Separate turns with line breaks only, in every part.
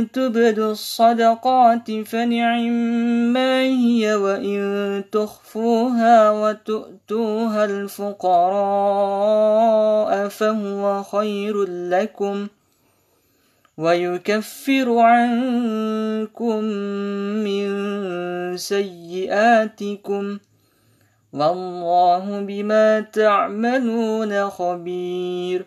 تبدوا الصدقات فنعم ما هي وإن تخفوها وتؤتوها الفقراء فهو خير لكم ويكفر عنكم من سيئاتكم والله بما تعملون خبير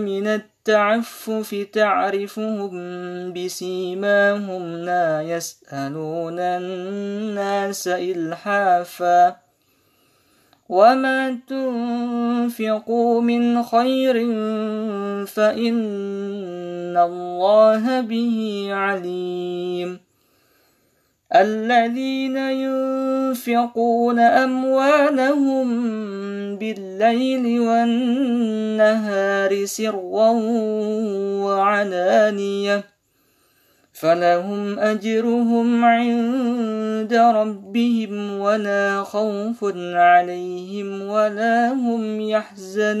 من التعفف تعرفهم بسيماهم لا يسألون الناس إلحافا وما تنفقوا من خير فإن الله به عليم الذين ينفقون أموالهم بالليل والنهار سرا وعلانية فلهم أجرهم عند ربهم ولا خوف عليهم ولا هم يحزنون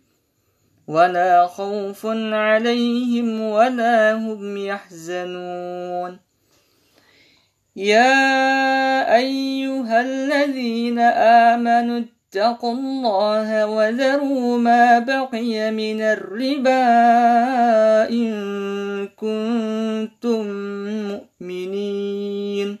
ولا خوف عليهم ولا هم يحزنون. يا أيها الذين آمنوا اتقوا الله وذروا ما بقي من الربا إن كنتم مؤمنين.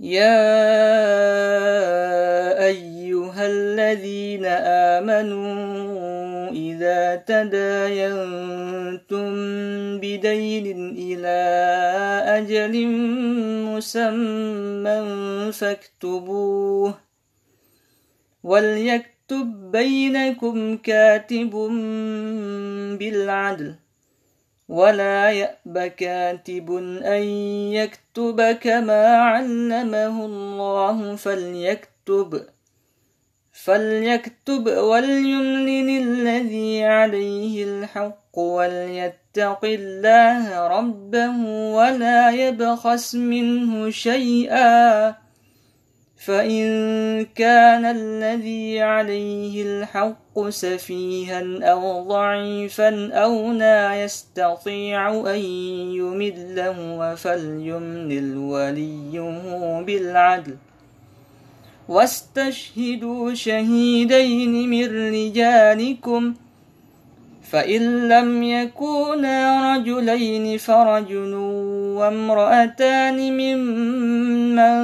يا أيها الذين آمنوا إذا تداينتم بدين إلى أجل مسمى فاكتبوه وليكتب بينكم كاتب بالعدل ولا يأب كاتب أن يكتب كما علمه الله فليكتب فليكتب وليملل الذي عليه الحق وليتق الله ربه ولا يبخس منه شيئا فإن كان الذي عليه الحق سفيها أو ضعيفا أو لا يستطيع أن يمله فليملل وليه بالعدل واستشهدوا شهيدين من رجالكم فإن لم يكونا رجلين فرجل وامرأتان ممن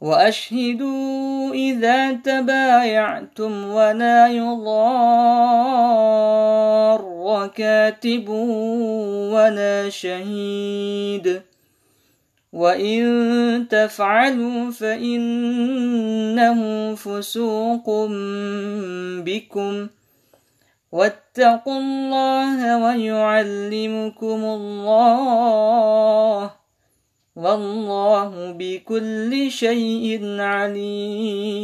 وأشهدوا إذا تبايعتم ولا يضار كاتب ولا شهيد وإن تفعلوا فإنه فسوق بكم واتقوا الله ويعلمكم الله والله بكل شيء عليم.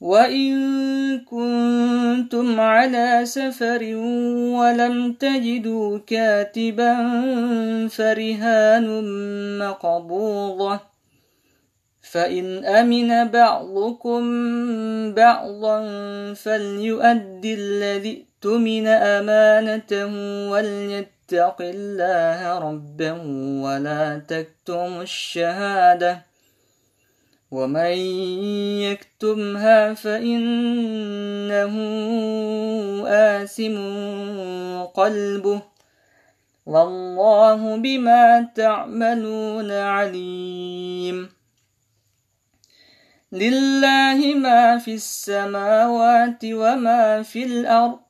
وإن كنتم على سفر ولم تجدوا كاتبا فرهان مقبوضة. فإن أمن بعضكم بعضا فليؤدي الذي اؤتمن أمانته وليتقوا اتق الله ربه ولا تكتم الشهادة. ومن يكتمها فإنه آثم قلبه. والله بما تعملون عليم. لله ما في السماوات وما في الأرض.